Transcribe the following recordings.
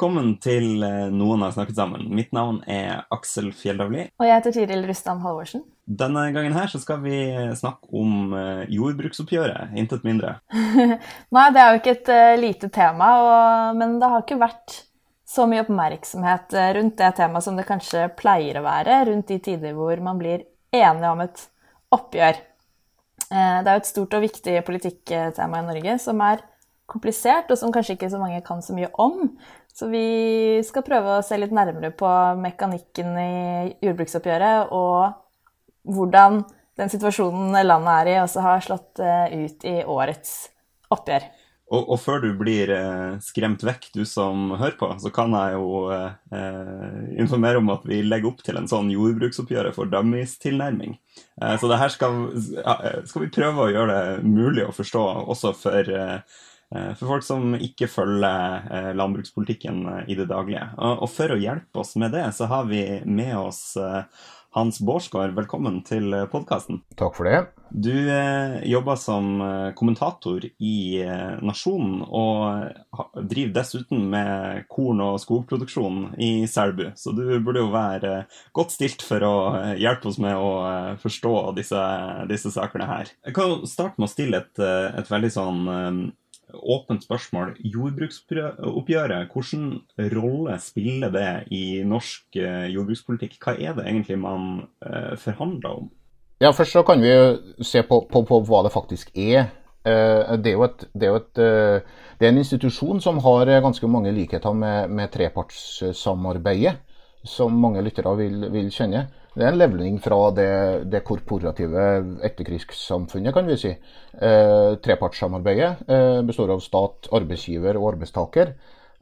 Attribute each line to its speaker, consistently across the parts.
Speaker 1: Velkommen til eh, Noen har snakket sammen. Mitt navn er Aksel Fjelldavli.
Speaker 2: Og jeg heter Tiril Rustam Halvorsen.
Speaker 1: Denne gangen her så skal vi snakke om eh, jordbruksoppgjøret, intet mindre.
Speaker 2: Nei, det er jo ikke et uh, lite tema, og, men det har ikke vært så mye oppmerksomhet rundt det temaet som det kanskje pleier å være rundt de tider hvor man blir enige om et oppgjør. Det er jo et stort og viktig politikktema i Norge som er komplisert, og som kanskje ikke så mange kan så mye om. Så vi skal prøve å se litt nærmere på mekanikken i jordbruksoppgjøret, og hvordan den situasjonen landet er i, også har slått eh, ut i årets oppgjør.
Speaker 1: Og, og før du blir eh, skremt vekk, du som hører på, så kan jeg jo eh, informere om at vi legger opp til en sånn jordbruksoppgjøret for dummies-tilnærming. Eh, så det her skal, skal, vi prøve å gjøre det mulig å forstå også for eh, for folk som ikke følger landbrukspolitikken i det daglige. Og for å hjelpe oss med det, så har vi med oss Hans Bårdsgaard. Velkommen til podkasten.
Speaker 3: Takk for det.
Speaker 1: Du jobber som kommentator i Nasjonen, og driver dessuten med korn- og skogproduksjon i Selbu. Så du burde jo være godt stilt for å hjelpe oss med å forstå disse, disse sakene her. Jeg kan starte med å stille et, et veldig sånn åpent spørsmål. Jordbruksoppgjøret, hvilken rolle spiller det i norsk jordbrukspolitikk? Hva er det egentlig man forhandler om?
Speaker 3: Ja, Først så kan vi se på, på, på hva det faktisk er. Det er, et, det, er et, det er, en institusjon som har ganske mange likheter med, med trepartssamarbeidet, som mange lyttere vil, vil kjenne. Det er en levning fra det, det korporative etterkrigssamfunnet, kan vi si. Eh, trepartssamarbeidet eh, består av stat, arbeidsgiver og arbeidstaker.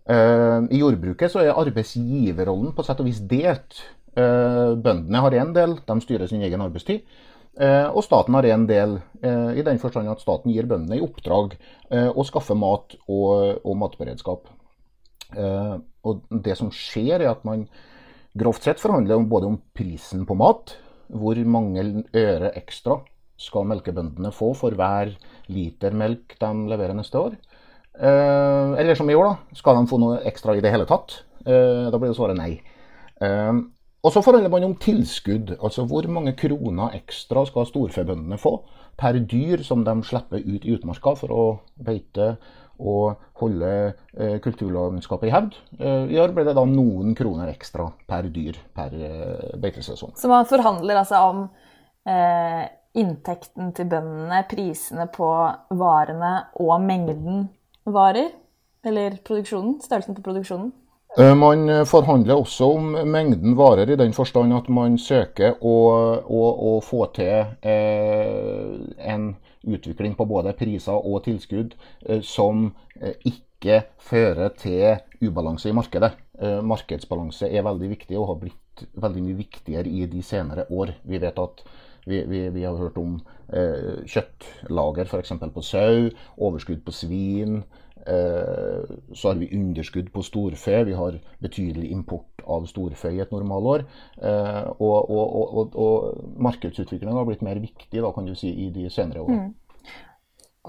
Speaker 3: Eh, I jordbruket så er arbeidsgiverrollen på sett og vis delt. Eh, bøndene har én del, de styrer sin egen arbeidstid. Eh, og staten har en del, eh, i den forstand at staten gir bøndene i oppdrag å skaffe mat og, og matberedskap. og det som skjer, er at man grovt sett forhandler det både om prisen på mat, hvor mange øre ekstra skal melkebøndene få for hver liter melk de leverer neste år. Eh, eller som i år, da. Skal de få noe ekstra i det hele tatt? Eh, da blir det svaret nei. Eh, og så forhandler man om tilskudd. Altså hvor mange kroner ekstra skal storfebøndene få per dyr som de slipper ut i utmarka for å beite og holde eh, kulturlandskapet i hevd. Eh, I år ble det da noen kroner ekstra per dyr per eh, beitesesong.
Speaker 2: Så man forhandler altså om eh, inntekten til bøndene, prisene på varene og mengden varer? Eller produksjonen? Størrelsen på produksjonen?
Speaker 3: Man forhandler også om mengden varer, i den forstand at man søker å, å, å få til eh, en utvikling på både priser og tilskudd eh, som eh, ikke fører til ubalanse i markedet. Eh, markedsbalanse er veldig viktig og har blitt veldig mye viktigere i de senere år. Vi vet at vi, vi, vi har hørt om eh, kjøttlager f.eks. på sau, overskudd på svin. Eh, så har vi underskudd på storfe. Vi har betydelig import av storfe i et normalår. Eh, og, og, og, og markedsutviklingen har blitt mer viktig da, kan du si, i de senere årene. Mm.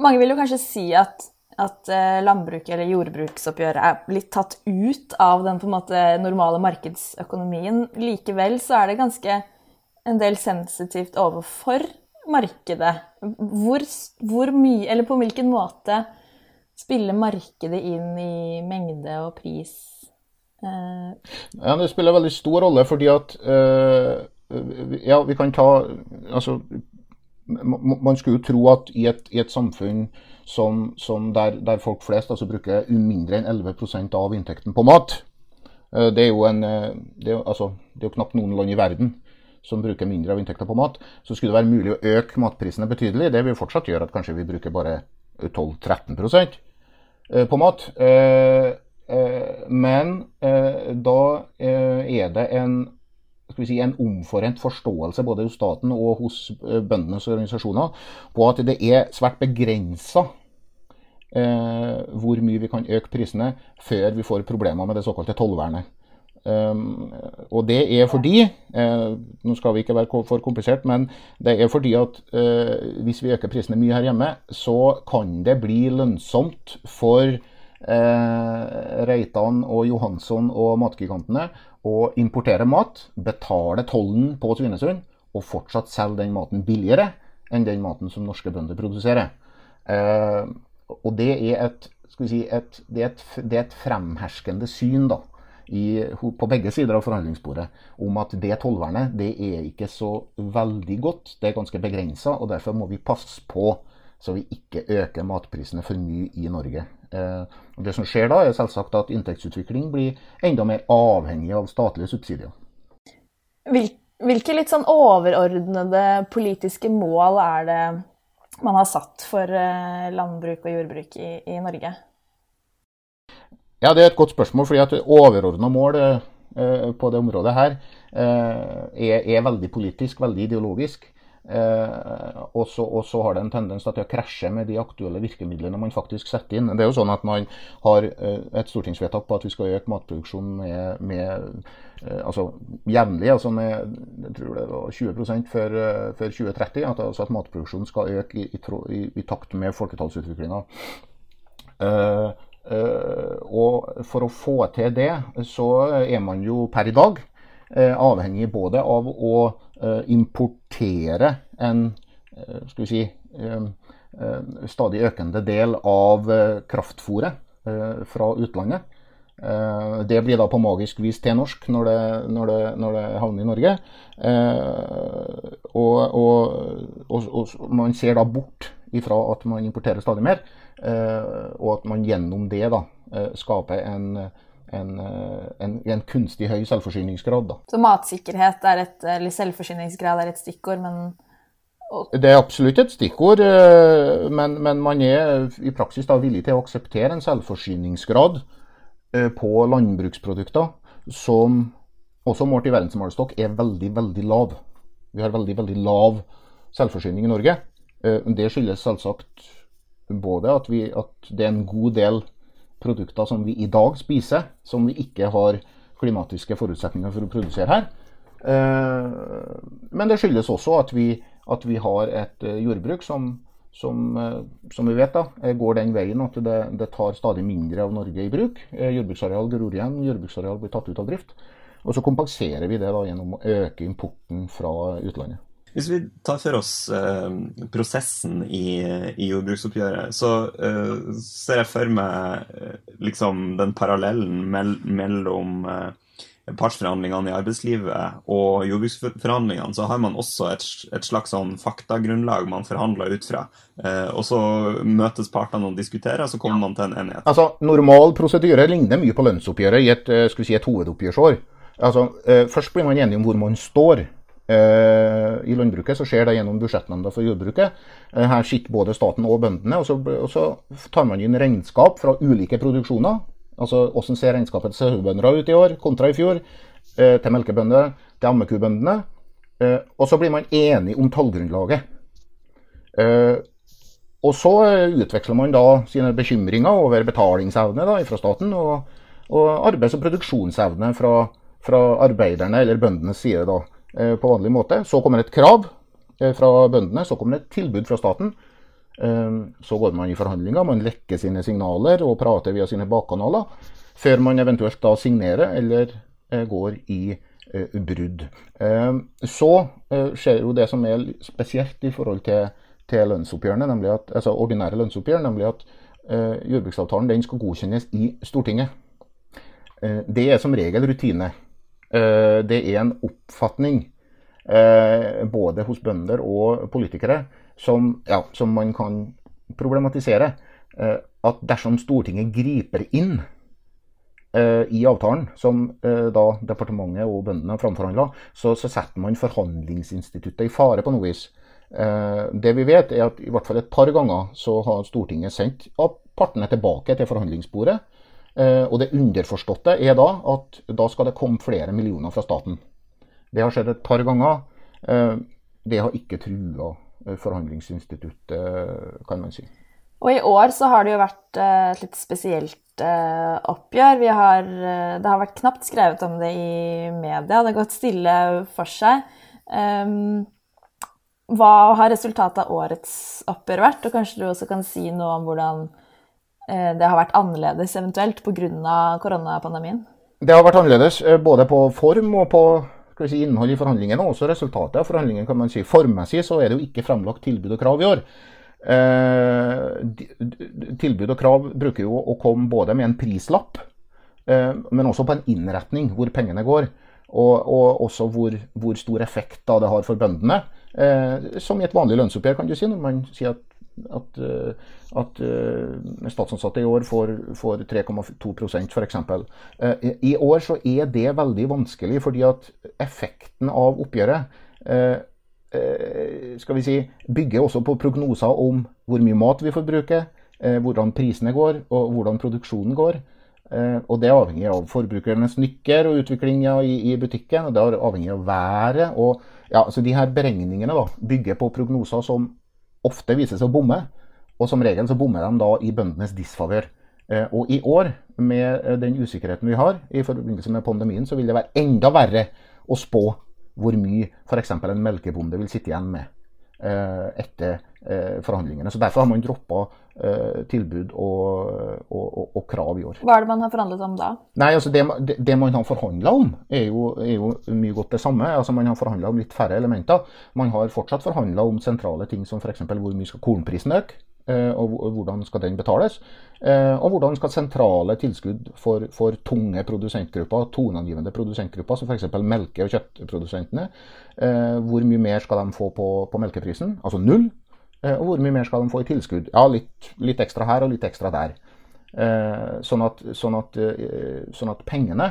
Speaker 2: Mange vil jo kanskje si at, at eh, landbruket eller jordbruksoppgjøret er blitt tatt ut av den måte normale markedsøkonomien. Likevel så er det ganske en del sensitivt overfor markedet. Hvor, hvor mye, eller på hvilken måte spiller markedet inn i mengde og pris?
Speaker 3: Uh... Ja, Det spiller veldig stor rolle, fordi at uh, Ja, vi kan ta Altså, man skulle jo tro at i et, i et samfunn som, som der, der, folk flest altså bruker mindre enn 11% av inntekten på mat uh, Det er jo en det er, altså, det er jo knapt noen land i verden som bruker mindre av inntekta på mat, så skulle det være mulig å øke matprisene betydelig. Det vil fortsatt gjøre at kanskje vi bruker bare 12-13 eh, på mat. Eh, eh, men da er det en, si, en omforent forståelse både hos staten og hos bøndenes organisasjoner på at det er svært begrensa hvor mye vi kan øke prisene før vi får problemer med det såkalte tollvernet. Um, og det er fordi uh, Nå skal vi ikke være for komplisert, men det er fordi at uh, hvis vi øker prisene mye her hjemme, så kan det bli lønnsomt for uh, Reitan og Johansson og matgigantene å importere mat, betale tollen på Svinesund og fortsatt selge den maten billigere enn den maten som norske bønder produserer. og det er et, si, et, det er et, det er et fremherskende syn da, i, på begge sider av forhandlingsbordet om at det tollvernet det er ikke så veldig godt. Det er ganske begrensa, og derfor må vi passe på så vi ikke øker matprisene for mye i Norge. Eh, og det som skjer da, er selvsagt at inntektsutvikling blir enda mer avhengig av statlige subsidier.
Speaker 2: Hvilke litt sånn overordnede politiske mål er det man har satt for eh, landbruk og jordbruk i, i Norge?
Speaker 3: Ja, Det er et godt spørsmål. fordi at Overordna mål eh, på det området her eh, er, er, veldig politisk, veldig ideologisk. Eh, og så har det en tendens til å krasje med de aktuelle virkemidlene man faktisk setter inn. Det er jo sånn at Man har et stortingsvedtak på at vi skal øke matproduksjonen med, med altså jevnlig, altså med jeg tror det var 20 før, før 2030. At, altså at matproduksjonen skal øke i, i, i takt med folketallsutviklinga. Uh, og for å få til det, så er man jo per i dag eh, avhengig både av å eh, importere en skal vi si, stadig økende del av kraftfôret fra utlandet. Det blir da på magisk vis til norsk når det, når det, når det havner i Norge. Og, og, og, og, man ser da bort ifra at man importerer stadig mer. Eh, og at man gjennom det da, eh, skaper en, en, eh, en, en kunstig høy selvforsyningsgrad. Da.
Speaker 2: Så matsikkerhet er et, eller selvforsyningsgrad er et stikkord, men
Speaker 3: det er absolutt et stikkord, men, men, man er i praksis da villig til å akseptere en selvforsyningsgrad på landbruksprodukter som også målt i verdensmålestokk er veldig, veldig lav. Vi har veldig, veldig lav selvforsyning i Norge. Det skyldes selvsagt både at, vi, at, det er en god del produkter som vi i dag spiser, som vi ikke har klimatiske forutsetninger for å produsere her. Eh, men det skyldes også at vi, at vi har et eh, jordbruk som, som, eh, som, vi vet da, går den veien at det, det, tar stadig mindre av Norge i bruk. Jordbruksareal gror igjen, jordbruksareal blir tatt ut av drift. Og så kompenserer vi det da gjennom å øke importen fra utlandet.
Speaker 1: Hvis vi tar for oss eh, prosessen i, i, jordbruksoppgjøret, så eh, ser jeg for meg eh, liksom den parallellen mell mellom eh, partsforhandlingene i arbeidslivet og jordbruksforhandlingene. Så har man også et, et slags sånn faktagrunnlag man forhandler ut fra. Eh, og så møtes partene og diskuterer, så kommer man til en enighet.
Speaker 3: Altså, Normal prosedyre ligner mye på lønnsoppgjøret i et, eh, si, et hovedoppgjørsår. Altså, først blir man enige om hvor man står. Eh, I landbruket så skjer det gjennom budsjettnemnda for jordbruket. Eh, her sitter både staten og bøndene. Og så, og så tar man inn regnskap fra ulike produksjoner. Altså hvordan ser regnskapet til sauebønder ut i år kontra i fjor? Eh, til melkebønder, til ammekubøndene. Og så blir man enig om tallgrunnlaget. Og så utveksler man da sine bekymringer over betalingsevne da, fra staten, og, og arbeids- og produksjonsevne fra, fra arbeiderne eller bøndenes side. da. Eh, på vanlig måte. Så kommer et krav eh, fra bøndene, så kommer et tilbud fra staten. Eh, så går man i forhandlinger, man lekker sine signaler og prater via sine bakkanaler, før man eventuelt da signerer eller går i brudd. Så skjer jo det som er spesielt i forhold til, til lønnsoppgjørene, at, altså ordinære lønnsoppgjør, nemlig at jordbruksavtalen den skal godkjennes i Stortinget. Det er som regel rutine. Eh, det er en oppfatning eh, både hos bønder og politikere som, ja, som man kan problematisere. Eh, at dersom Stortinget griper inn i avtalen, som da departementet og bøndene framforhandla, så, så, setter man forhandlingsinstituttet i fare på noe vis. Det vi vet, er at i hvert fall et par ganger så har Stortinget sendt partene tilbake til forhandlingsbordet. Eh, og det underforståtte er da at da skal det komme flere millioner fra staten. Det har skjedd et par ganger. Eh, det har ikke trua eh, forhandlingsinstituttet, kan man si.
Speaker 2: Og i år så har det jo vært et litt spesielt oppgjør. Har, det har vært knapt skrevet om det i media. Det har gått stille for seg. Ehm, hva har resultatet av årets oppgjør vært? Og kanskje du også kan si noe om hvordan det har vært annerledes eventuelt pga. koronapandemien?
Speaker 3: Det har vært annerledes både på form og på si, innhold i forhandlingene, og også resultatet av forhandlingene. kan man si. Formmessig så er det jo ikke fremlagt tilbud og krav i år. Eh, tilbud og krav bruker jo å komme både med en prislapp, eh, men også på en innretning hvor pengene går. Og, og også hvor, hvor, stor effekt da det har for bøndene. Eh, som i et vanlig lønnsoppgjør, kan du si, når man sier at at, eh, at uh, statsansatte i år får, får 3,2% f.eks. Uh, I år så er det veldig vanskelig, fordi at effekten av oppgjøret skal vi si, bygger også på prognoser om hvor mye mat vi forbruker, hvordan prisene går og hvordan produksjonen går. og Det er avhengig av forbrukernes nykker og utviklinga i, i, butikken. og Det er avhengig av været. og ja, så de her Beregningene da, bygger på prognoser som ofte viser seg å bomme. Og som regel så bommer de da i bøndenes disfavør. Eh, og i år, med eh, den usikkerheten vi har i forbindelse med pandemien, så vil det være enda verre å spå hvor mye f.eks. en melkebonde vil sitte igjen med etter forhandlingene. Så Derfor har man droppa tilbud og, og, og, og, krav i år.
Speaker 2: Hva er det man har forhandlet om da?
Speaker 3: Nei, altså Det, det, det man har forhandla om, er jo, er jo, mye godt det samme. Altså Man har forhandla om litt færre elementer. Man har fortsatt forhandla om sentrale ting som f.eks. hvor mye skal kornprisen øke? Eh, og hvordan skal den betales? Eh, og hvordan skal sentrale tilskudd for, for tunge produsentgrupper, toneangivende produsentgrupper, som f.eks. melke- og kjøttprodusentene, eh, hvor mye mer skal de få på, på melkeprisen? Altså null. Og hvor mye mer skal de få i tilskudd? Ja, litt, litt ekstra her og litt ekstra der. Sånn at, sånn at, sånn at pengene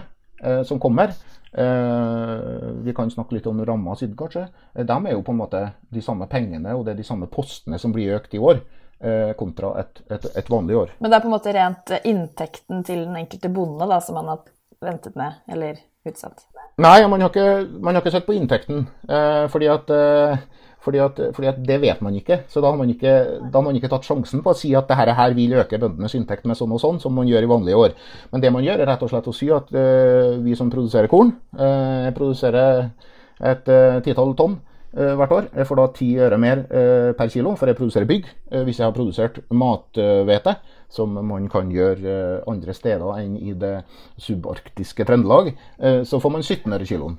Speaker 3: som kommer, vi kan snakke litt om ramma siden, kanskje. De er jo på en måte de samme pengene, og det er de samme postene som blir økt i år. Eh, kontra et, et, et, vanlig år.
Speaker 2: Men det er på en måte rent inntekten til den enkelte bonde da, som man har ventet med, eller utsatt?
Speaker 3: Nei, man har ikke, man har ikke sett på inntekten. Eh, fordi, at, eh, fordi, at, fordi, at, det vet man ikke. Så da har man ikke, da har man ikke tatt sjansen på å si at dette her vil øke bøndenes inntekt med sånn og sånn, som man gjør i vanlige år. Men det man gjør, er rett og slett å si at uh, vi som produserer korn, uh, produserer et uh, titall tonn. Eh, hvert år. Jeg får da ti øre mer eh, per kilo, for jeg produserer bygg. Eh, hvis jeg har produsert mathvete, som man kan gjøre andre steder enn i det subarktiske Trøndelag, så får man 17 øre kiloen.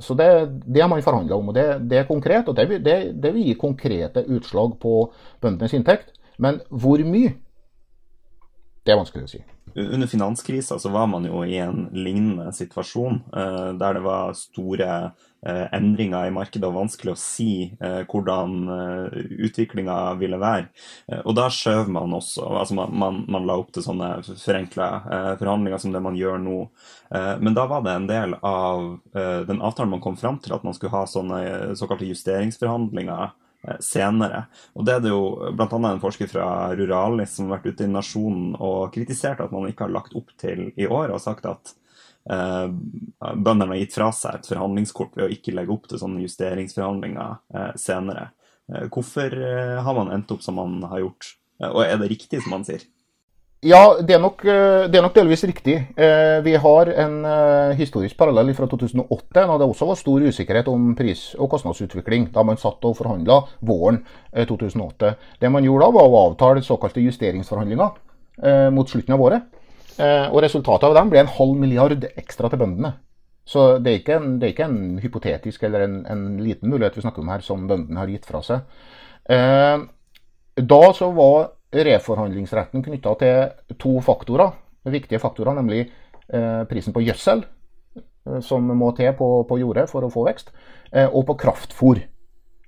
Speaker 3: Så det, det har man forhandla om, og det, det, er konkret. Og det, det, vil gi konkrete utslag på bøndenes inntekt. Men hvor mye? Det er vanskelig å si.
Speaker 1: Under finanskrisa var man jo i en lignende situasjon, der det var store endringer i markedet og vanskelig å si eh, hvordan eh, utviklinga ville være. Og da skjøv man også altså man, man, man, la opp til sånne forenkla forhandlinger som det man gjør nå. Men da var det en del av den avtalen man kom fram til, at man skulle ha sånne såkalte justeringsforhandlinger senere. Og det er det jo bl.a. en forsker fra Ruralis som har vært ute i Nasjonen og kritisert at man ikke har lagt opp til i år, og sagt at eh, bøndene har gitt fra seg et forhandlingskort ved å ikke legge opp til sånne justeringsforhandlinger eh, senere. Eh, hvorfor eh, har man endt opp som man har gjort, eh, og er det riktig som man sier?
Speaker 3: Ja, det er, nok, eh, det er nok, delvis riktig. Vi har en historisk parallell fra 2008, da det også var stor usikkerhet om pris- og kostnadsutvikling, da man satt og forhandla våren 2008. Det man gjorde da, var å avtale såkalte justeringsforhandlinger mot slutten av året. Eh, og resultatet av dem ble en halv milliard ekstra til bøndene. Så det er ikke en, er ikke en hypotetisk eller en, en, liten mulighet vi snakker om her, som bøndene har gitt fra seg. Eh, da så var reforhandlingsretten knytta til to faktorer, viktige faktorer, nemlig eh, prisen på gjødsel, som må til på, på jordet for å få vekst, og på kraftfôr,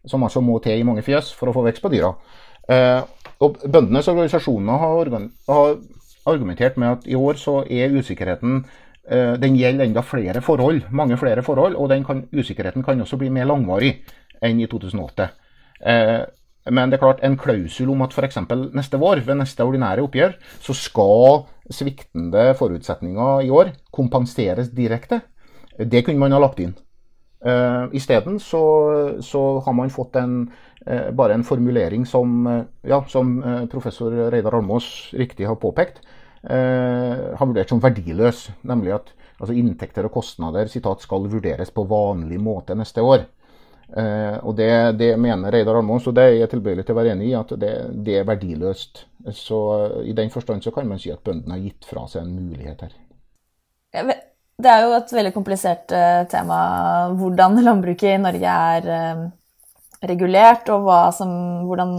Speaker 3: som altså må til i mange fjøs for å få vekst på dyra. Og Bøndenes organisasjoner har, har argumentert med at i år så er usikkerheten den gjelder enda flere forhold, mange flere forhold, og den kan, usikkerheten kan også bli mer langvarig enn i 2008. Men det er klart, en klausul om at f.eks. neste vår, ved neste ordinære oppgjør, så skal sviktende forutsetninger i år kompenseres direkte. Det kunne man ha lagt inn. Uh, Isteden så, så har man fått en, uh, bare en formulering som, ja, som professor Reidar Almås riktig har påpekt, har vurdert som verdiløs. Nemlig at altså inntekter og kostnader citat, skal vurderes på vanlig måte neste år. og det, det mener Reidar Almås, og det er jeg tilbøyelig til å være enig i, at det, det, er verdiløst. Så I den forstand så kan man si at bøndene har gitt fra seg en mulighet her.
Speaker 2: Det er jo et veldig komplisert uh, tema hvordan landbruket i Norge er regulert, og hva som, hvordan,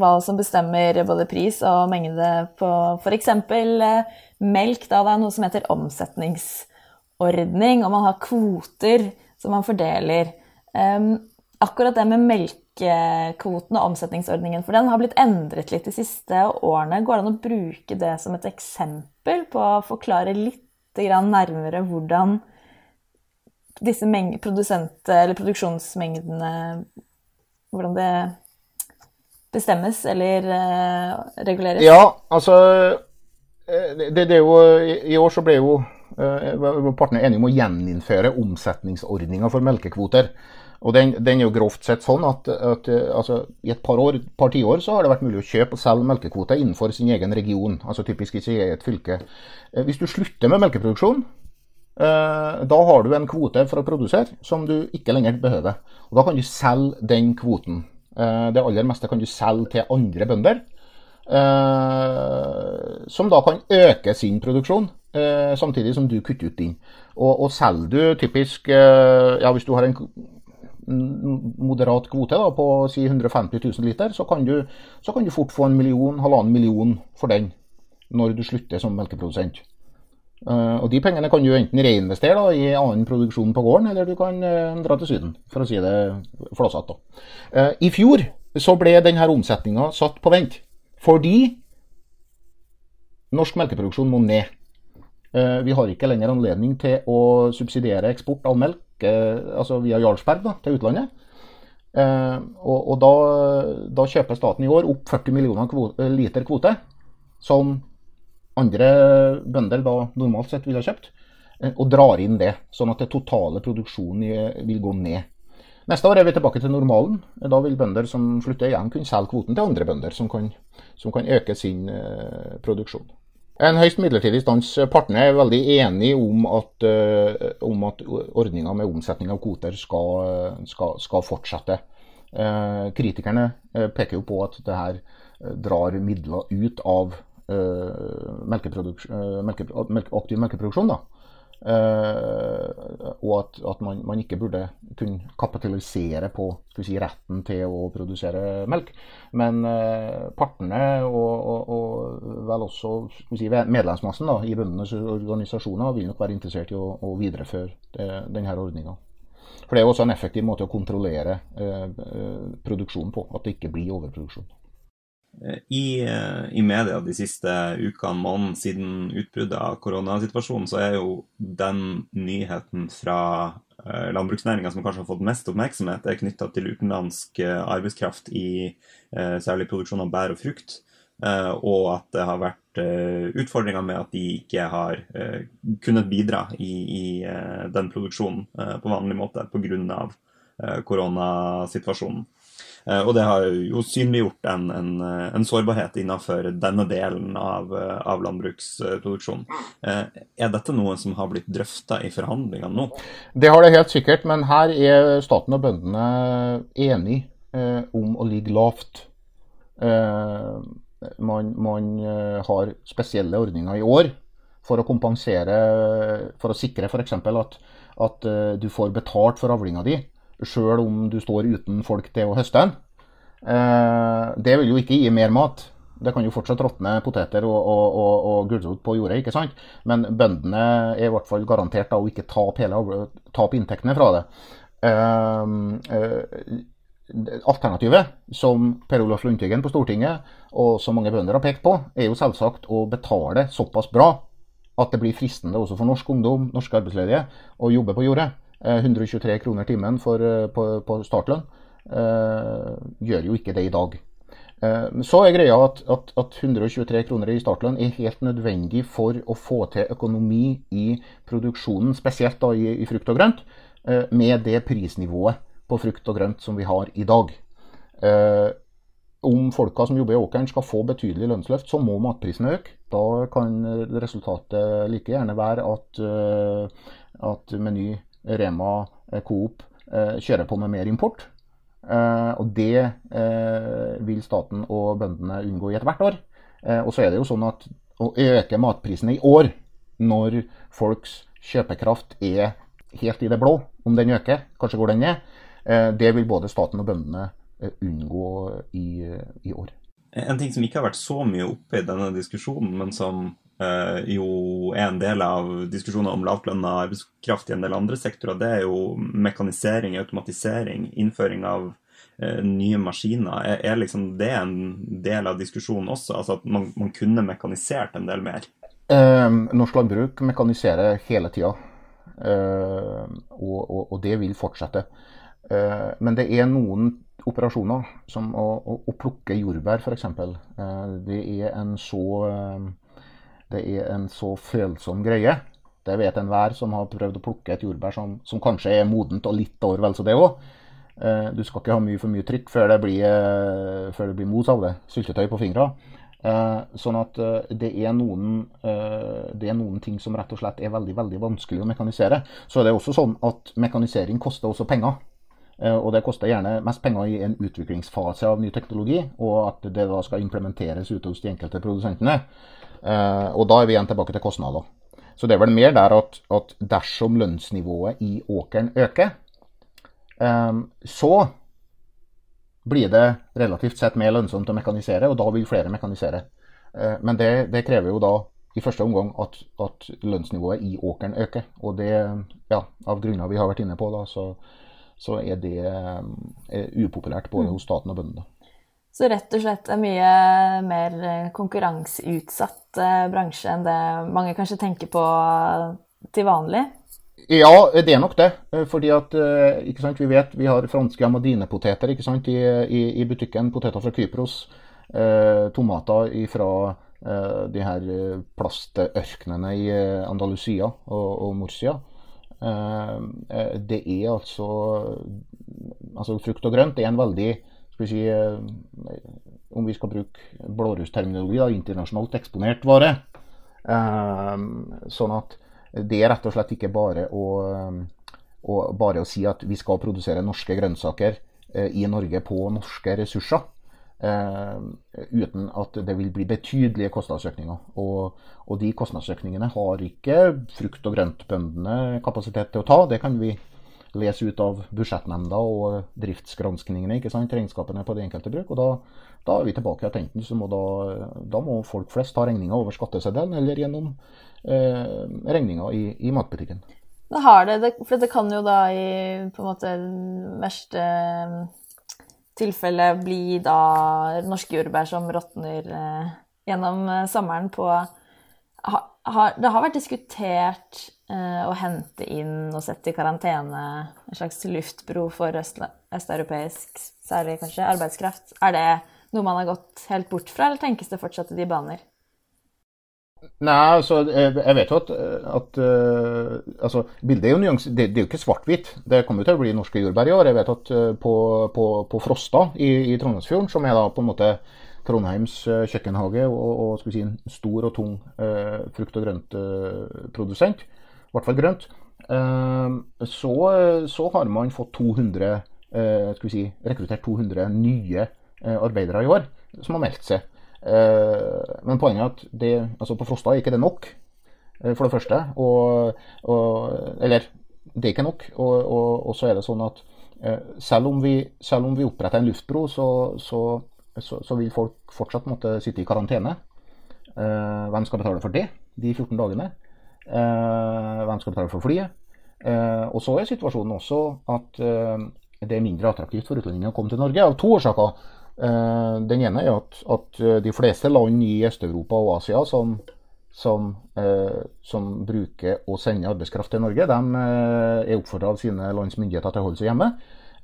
Speaker 2: hva som, bestemmer både pris og mengde på f.eks. Uh, melk. Da det er noe som heter omsetningsordning, og man har kvoter som man fordeler. Um, akkurat det med melkekvoten og omsetningsordningen for den har blitt endret litt de siste årene. Går det an å bruke det som et eksempel på å forklare litt nærmere hvordan disse produksjonsmengdene Hvordan det bestemmes eller uh, reguleres?
Speaker 3: Ja, altså eh, det, det, jo, I år så ble jo uh, partene enige om å gjeninnføre omsetningsordninga for melkekvoter. Og den, den, er jo grovt sett sånn at, at altså, i et par år, par tiår så har det vært mulig å kjøpe og selge melkekvoter innenfor sin egen region. altså Typisk i et fylke. Hvis du slutter med melkeproduksjon, da har du en kvote for å produsere som du ikke lenger behøver. Og Da kan du selge den kvoten. Det aller meste kan du selge til andre bønder. Som da kan øke sin produksjon, samtidig som du kutter ut din. Og, og selger du typisk ja, Hvis du har en moderat kvote da, på si 150 000 liter, så kan, du, så kan du fort få en million, halvannen million for den når du slutter som melkeprodusent. Uh, og De pengene kan du enten reinvestere da, i annen produksjon på gården, eller du kan uh, dra til Syden, for å si det flåsete. Uh, I fjor så ble denne omsetninga satt på vent, fordi norsk melkeproduksjon må ned. Vi har ikke lenger anledning til å subsidiere eksport av melk altså via Jarlsberg da, til utlandet. Eh, og, og da, da, kjøper staten i år opp 40 millioner kvote, liter kvote, som andre bønder da normalt sett ville ha kjøpt, eh, og drar inn det. Sånn at det totale produksjonen vil gå ned. Neste år er vi tilbake til normalen. Da vil bønder som slutter igjen, kunne selge kvoten til andre bønder som kan, som kan øke sin uh, produksjon. En høyst midlertidig stans. Partene er veldig enige om at, uh, om at ordninga med omsetning av kvoter skal, skal, skal fortsette. Uh, kritikerne peker jo på at det her drar midler ut av melke, melke, aktiv melkeproduksjon. Da. og at, at man, man, ikke burde kunne kapitalisere på si, retten til å produsere melk. Men uh, partene og, og, og, vel også si, medlemsmassen da, i bøndenes organisasjoner vil nok være interessert i å, å videreføre det, denne ordninga. For det er også en effektiv måte å kontrollere uh, eh produksjonen på, at det ikke blir overproduksjon.
Speaker 1: I, eh, I, media de siste ukene, månedene siden utbruddet av koronasituasjonen, så er jo den nyheten fra eh, landbruksnæringa som kanskje har fått mest oppmerksomhet, er knytta til utenlandsk eh, arbeidskraft i eh, særlig produksjon av bær og frukt. Og at det har vært utfordringer med at de ikke har kunnet bidra i, i den produksjonen på vanlig måte pga. koronasituasjonen. Eh, og det har jo synliggjort en, en, en sårbarhet innenfor denne delen av, eh, av landbruksproduksjonen. Eh, er dette noe som har blitt drøfta i forhandlingene nå?
Speaker 3: Det har det helt sikkert, men her er staten og bøndene enige om å ligge lavt. Man, man, har spesielle ordninger i år for å kompensere, for å sikre f.eks. At, at du får betalt for avlinga di sjøl om du står uten folk til å høste den. Eh, det vil jo ikke gi mer mat. Det kan jo fortsatt råtne poteter og, og, og, og gulrot på jordet, ikke sant? men bøndene er i hvert fall garantert da, å ikke tape, hele, tape inntektene fra det. Uh, uh, Alternativet, som Per Olaf Lundteigen på Stortinget og så mange bønder har pekt på, er jo selvsagt å betale såpass bra at det blir fristende også for norsk ungdom, norske arbeidsledige, å jobbe på jordet. 123 kroner timen for, på, på startlønn uh, gjør jo ikke det i dag. Så er greia at, at, at, 123 kroner i startlønn er helt nødvendig for å få til økonomi i produksjonen, spesielt da i, i frukt og grønt, med det prisnivået på frukt og grønt som vi har i dag. Eh, om folka som jobber i åkeren skal få betydelig lønnsløft, så må matprisene øke. Da kan resultatet like gjerne være at, eh, at Meny, Rema, eh, Coop eh, kjører på med mer import. Eh, og det vil staten og bøndene unngå i ethvert år. og så er det jo sånn at å øke matprisene i år, når folks kjøpekraft er helt i det blå, om den øker, kanskje går den ned, det vil både staten og bøndene unngå i, i, år.
Speaker 1: En ting som ikke har vært så mye oppe i denne diskusjonen, men som jo er en del av diskusjonen om lavtlønna arbeidskraft i en del andre sektorer, det er jo mekanisering, automatisering, innføring av eh, nye maskiner. Er, er, liksom det en del av diskusjonen også? Altså at man, man kunne mekanisert en del mer?
Speaker 3: Eh, norsk landbruk mekaniserer hele tida, eh, og, og, og, det vil fortsette. Eh, men det er noen operasjoner, som å, å, å plukke jordbær f.eks. Eh, det, er en så, eh, det er en så følsom greie. Det vet enhver som har prøvd å plukke et jordbær som, som kanskje er modent og litt år vel så det òg. Du skal ikke ha mye for mye trykk før det blir, før det blir mos av det. Syltetøy på fingra. Sånn at det er, noen, det er noen ting som rett og slett er veldig veldig vanskelig å mekanisere. Så er det også sånn at mekanisering koster også penger. Eh, og det koster gjerne mest penger i en utviklingsfase av ny teknologi, og at det da skal implementeres ute hos de enkelte produsentene. Eh, og da er vi igjen tilbake til kostnader. Så det er vel mer der at, at dersom lønnsnivået i åkeren øker, eh, så blir det relativt sett mer lønnsomt å mekanisere, og da vil flere mekanisere. Men det, det krever jo da i første omgang at, at, lønnsnivået i åkeren øker. Og det, ja, av grunner vi har vært inne på, da, så, så er det er eh, upopulært både mm. hos staten og bøndene.
Speaker 2: Så rett og slett en mye mer konkurranseutsatt eh, bransje enn det mange kanskje tenker på til vanlig?
Speaker 3: Ja, det er nok det. Eh, fordi at sant, vi vet vi har franske amadinepoteter i, i, i, butikken. Poteter fra Kypros. Eh, tomater fra eh, de her plastørknene i Andalusia og, og Murcia. Eh, eh, det er altså Altså frukt og grønt er en veldig skal vi si, eh, Om vi skal bruke blårusterminologi, internasjonalt eksponert vare. Sånn at det er rett og slett ikke bare å, å, bare å si at vi skal produsere norske grønnsaker i Norge på norske ressurser. Uh, uten at det vil bli betydelige kostnadsøkninger. Og, og, de kostnadsøkningene har ikke frukt- og grøntbøndene kapasitet til å ta. Det kan vi lese ut av budsjettnemnda og driftsgranskningene, ikke sant? regnskapene på de enkelte bruk. og Da, da er vi tilbake til enten så må da, da må folk flest ta regninga over skatteseddelen eller gjennom eh, regninga i, i matbutikken.
Speaker 2: Det har det, for det kan jo da i på en måte verste tilfelle bli da norske jordbær som råtner eh, gjennom eh, sommeren på ha, ha, Det har vært diskutert eh, å hente inn og sette i karantene en slags luftbro for østeuropeisk, særlig kanskje, arbeidskraft. Er det noe man har gått helt bort fra, eller tenkes det fortsatt i de baner?
Speaker 3: Nei, altså, jeg vet jo at, at uh, altså, Bildet er jo nyans, det, det, er jo ikke svart-hvitt. Det kommer jo til å bli norske jordbær i år. Jeg vet at på, på, på, Frosta i, i Trondheimsfjorden, som er da på en måte Trondheims kjøkkenhage og, og, si, en stor og tung frukt- og grøntprodusent, i hvert fall grønt, så, så, har man fått 200, skal vi si, rekruttert 200 nye arbeidere i år som har meldt seg. Eh, men poenget er at det, altså på Frosta er ikke det nok, eh, for det første. Og, og, eller det er ikke nok. Og, og, så er det sånn at eh, selv om vi, selv om vi oppretter en luftbro, så, så, så, så vil folk fortsatt måtte sitte i karantene. hvem skal betale for det de 14 dagene? Hvem skal betale for flyet? og så er situasjonen også at det er mindre attraktivt for utlendinger å komme til Norge, av to årsaker. Eh, den ene er at, at de fleste land i Øst-Europa og Asia som, som, eh, som, bruker å sende arbeidskraft til Norge, de eh, er oppfordra av sine lands myndigheter til å holde seg hjemme.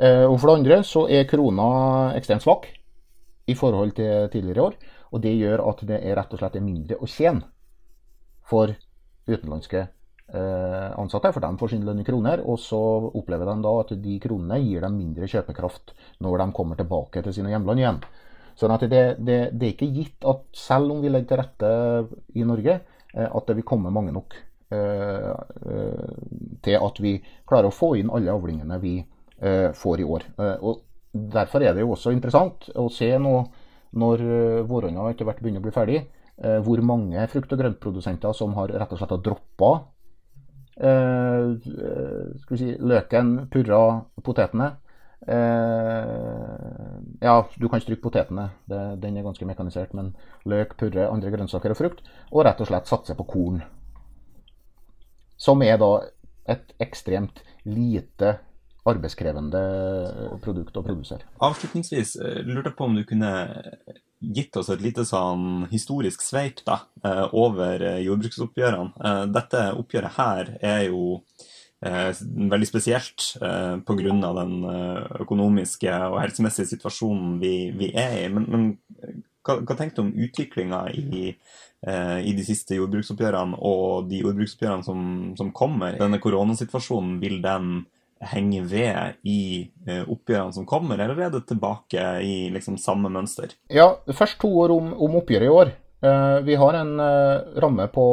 Speaker 3: Og For det andre så er krona ekstremt svak i forhold til tidligere år. Og det gjør at det er rett og slett mindre å tjene for utenlandske Eh, ansatte, for de får sin lønn i kroner. Og så opplever de da at de kronene gir dem mindre kjøpekraft når de kommer tilbake til sine hjemland igjen. Sånn at det, det, det er ikke gitt at selv om vi legger til rette i Norge, eh, at det vil komme mange nok eh, til at vi klarer å få inn alle avlingene vi får i år. Og Derfor er det jo også interessant å se nå når våronna etter hvert begynner å bli ferdig, hvor mange frukt- og grøntprodusenter som har rett og slett har droppa Eh, si, løken, purra, potetene. Eh, ja, du kan stryke potetene, det, den er ganske mekanisert. Men løk, purre, andre grønnsaker og frukt. Og rett og slett satse på korn. Som er da et ekstremt lite arbeidskrevende produkt å produsere.
Speaker 1: Avslutningsvis eh, lurte jeg på om du kunne gitt oss et lite sånn historisk sveip da, eh, over eh, jordbruksoppgjørene. Eh, dette oppgjøret her er jo veldig spesielt eh, pga. den økonomiske og helsemessige situasjonen vi, vi er i. Men, men hva, hva tenker du om utviklinga i, i, de siste jordbruksoppgjørene og de jordbruksoppgjørene som, som kommer? Denne koronasituasjonen, vil den henger ved i eh, oppgjørene som kommer, eller er det tilbake i liksom samme mønster?
Speaker 3: Ja, Først to år om, om oppgjøret i år. Eh, vi har en eh, ramme på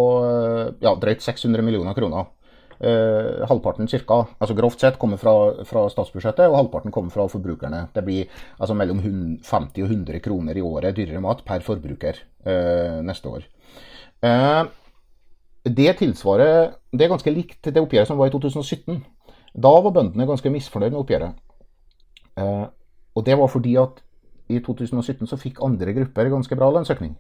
Speaker 3: ja, drøyt 600 millioner kroner. halvparten cirka, altså grovt sett kommer fra, fra, statsbudsjettet, og halvparten kommer fra forbrukerne. Det blir altså mellom 50 og 100 kroner i året dyrere mat per forbruker neste år. det tilsvarer Det er ganske likt det oppgjøret som var i 2017. Da var bøndene ganske misfornøyd med oppgjøret. Eh, og det var fordi at i 2017 så fikk andre grupper ganske bra lønnsøkning.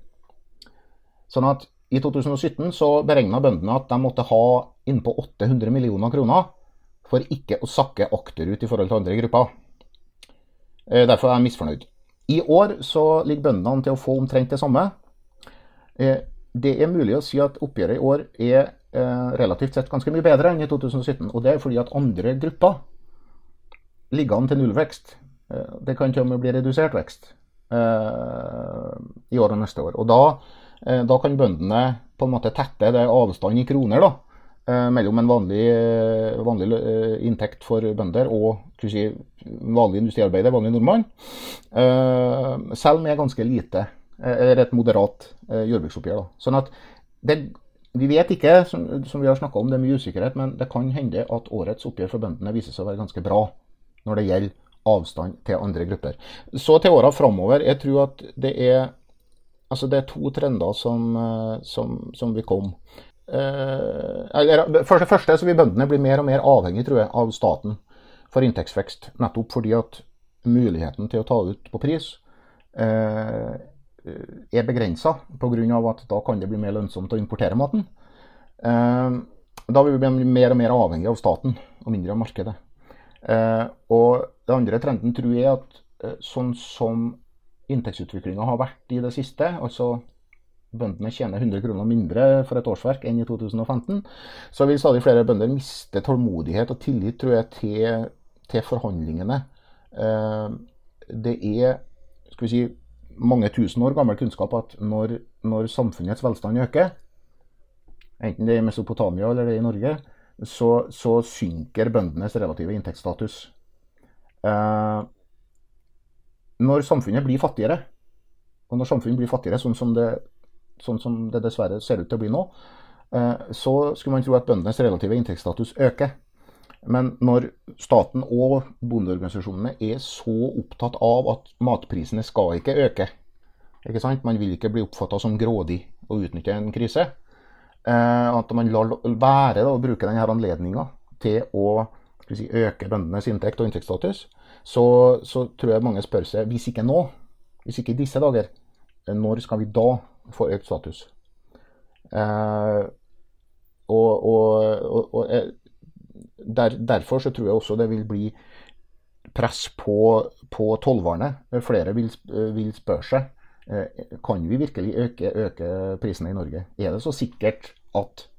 Speaker 3: Sånn at i 2017 så beregna bøndene at de måtte ha innpå 800 millioner kroner for ikke å sakke akterut i forhold til andre grupper. Eh, derfor er jeg misfornøyd. I år så ligger bøndene til å få omtrent det samme. Eh, det er mulig å si at oppgjøret i år er relativt sett ganske mye bedre enn i 2017. Og det er fordi at andre grupper ligger an til nullvekst. Eh, det kan til og med bli redusert vekst eh, i år og neste år. Og da, da kan bøndene på en måte tette det avstanden i kroner da, mellom en vanlig, vanlig, inntekt for bønder og si, vanlig industriarbeider, vanlig nordmann, selv med ganske lite, eller et moderat jordbruksoppgjør. Da. Sånn at det vi vet ikke, som, som vi har snakka om, det er mye usikkerhet, men det kan hende at årets oppgjør for bøndene viser seg å være ganske bra når det gjelder avstand til andre grupper. Så til åra framover. Jeg tror at det er, altså det er to trender som, eh, som, som vil komme. Eh, for det første så vil bøndene bli mer og mer avhengig tror jeg, av staten for inntektsvekst. Nettopp fordi at muligheten til å ta ut på pris eh, er begrensa pga. at da kan det bli mer lønnsomt å importere maten. Eh, da vil vi bli mer og mer avhengig av staten og mindre av markedet. Eh, og det andre trenden tror jeg at eh, sånn som inntektsutviklinga har vært i det siste, altså bøndene tjener 100 kroner mindre for et årsverk enn i 2015, så vil stadig flere bønder miste tålmodighet og tillit tror jeg, til, til forhandlingene. Det er skal vi si, mange tusen år gammel kunnskap at når, når samfunnets velstand øker, enten det er i Mesopotamia eller det er i Norge, så, så synker bøndenes relative inntektsstatus. Eh, når samfunnet blir fattigere, og når samfunnet blir fattigere sånn som det, sånn som det dessverre ser ut til å bli nå, eh, så skulle man tro at bøndenes relative inntektsstatus øker. Men når staten og bondeorganisasjonene er så opptatt av at matprisene skal ikke øke ikke sant? Man vil ikke bli oppfatta som grådig og utnytte en krise. Eh, at man lar være da, å bruke denne anledninga til å si, øke bøndenes inntekt og inntektsstatus, så, så, tror jeg mange spør seg hvis ikke nå, hvis ikke i disse dager, når skal vi da få økt status? Eh, og, og, og, og der, derfor så tror jeg også det vil bli press på, på tollvernet. Flere vil, vil spørre seg kan vi virkelig øke, øke prisene i Norge. Er det så sikkert at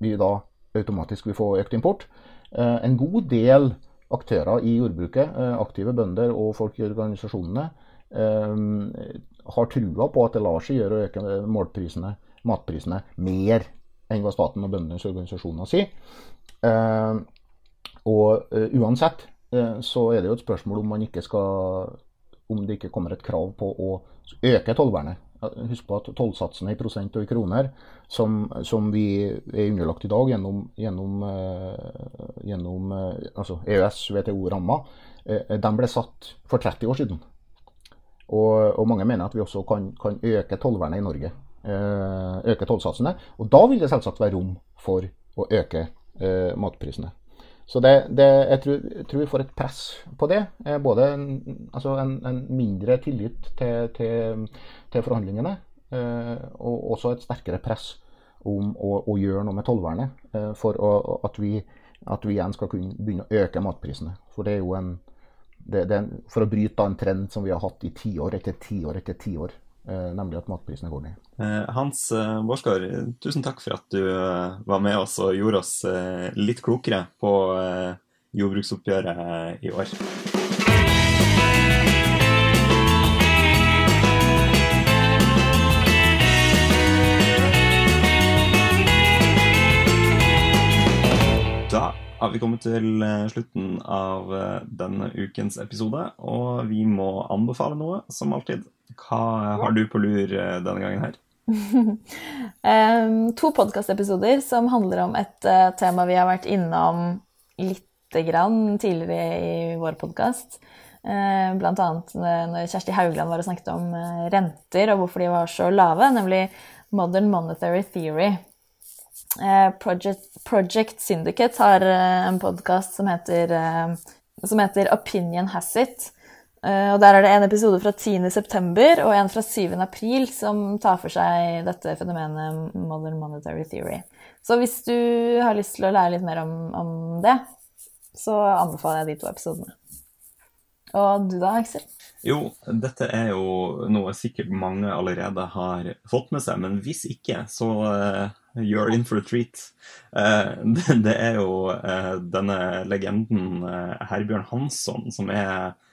Speaker 3: vi da automatisk vil få økt import? En god del aktører i jordbruket, aktive bønder og folk i organisasjonene, har trua på at det lar seg gjøre å øke målprisene, matprisene mer enn hva staten og bøndenes organisasjoner sier. Eh, og eh, uansett uh, så er det jo et spørsmål om man ikke skal om det ikke kommer et krav på å øke tollvernet. Husk på at tollsatsene i prosent og i kroner, som, som vi er underlagt i dag gjennom, gjennom, gjennom altså EØS, WTO-ramma, de ble satt for 30 år siden. Og, og, mange mener at vi også kan, kan øke tollvernet i Norge. Eh, øke tollsatsene. Og da vil det selvsagt være rom for å øke eh, matprisene. Så det, det, jeg, tror, jeg, tror, vi får et press på det. Eh, både en, altså en, en mindre tillit til, til, til forhandlingene, og også et sterkere press om å, å gjøre noe med tollvernet for å, at, vi, at, vi, igjen skal kunne begynne å øke matprisene. For det er jo en, det, det, for å bryte en trend som vi har hatt i tiår etter tiår etter tiår. Eh, nemlig at matprisene går ned.
Speaker 1: Eh, Hans eh, Bårdskar, tusen takk for at du var med oss og gjorde oss litt klokere på jordbruksoppgjøret i år. Da har vi kommet til slutten av denne ukens episode, og vi må anbefale noe, som alltid. Hva har du på lur eh, denne gangen her?
Speaker 2: to podkastepisoder som handler om et uh, tema vi har vært innom lite grann tidligere i vår podkast. Uh, blant annet når Kjersti Haugland var og snakket om renter og hvorfor de var så lave, nemlig Modern Monetary Theory. Project, Project, Syndicate har en podkast som, som, heter Opinion Has It Eh, og Der er det en episode fra 10.9. og en fra 7.4 som tar for seg dette fenomenet modern monetary theory. Så hvis du har lyst til å lære litt mer om, om det, så anbefaler jeg de to episodene. Og du da, Aksel?
Speaker 1: Jo, dette er jo noe sikkert mange allerede har fått med seg, men hvis ikke, så uh, you're in for a treat. Uh, det, det, er jo uh, denne legenden Herbjørn Hansson som er Eh,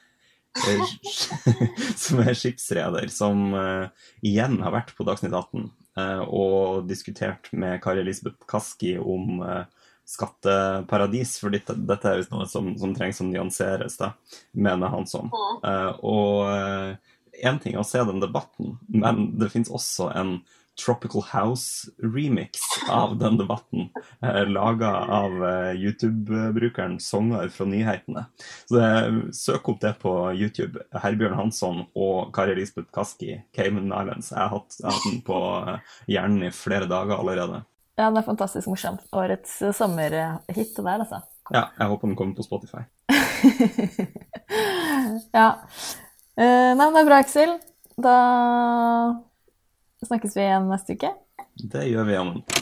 Speaker 1: som er skipsreder, som uh, igjen har vært på Dagsnytt 18 uh, og diskutert med Kari Elisabeth Kaski om uh, skatteparadis, for dette, dette er jo noe som, som, trengs å nyanseres, da, mener han sånn. og én ting er å se den debatten, men det fins også en Tropical House-remix av den debatten. Eh, Laga av eh, YouTube-brukeren Songer fra Nyhetene. Så det, Søk opp det på YouTube. Herbjørn Hansson og Kari Lisbeth Kaski, Cayman Islands. Jeg har hatt, jeg har hatt den på eh, hjernen i flere dager allerede.
Speaker 2: Ja, den er fantastisk morsom. Årets sommerhit der, altså.
Speaker 1: Ja, jeg håper den kommer på Spotify.
Speaker 2: ja. Nei, men det er bra, Aksel. Da Snakkes vi igjen neste uke?
Speaker 1: Det gjør vi, Amund.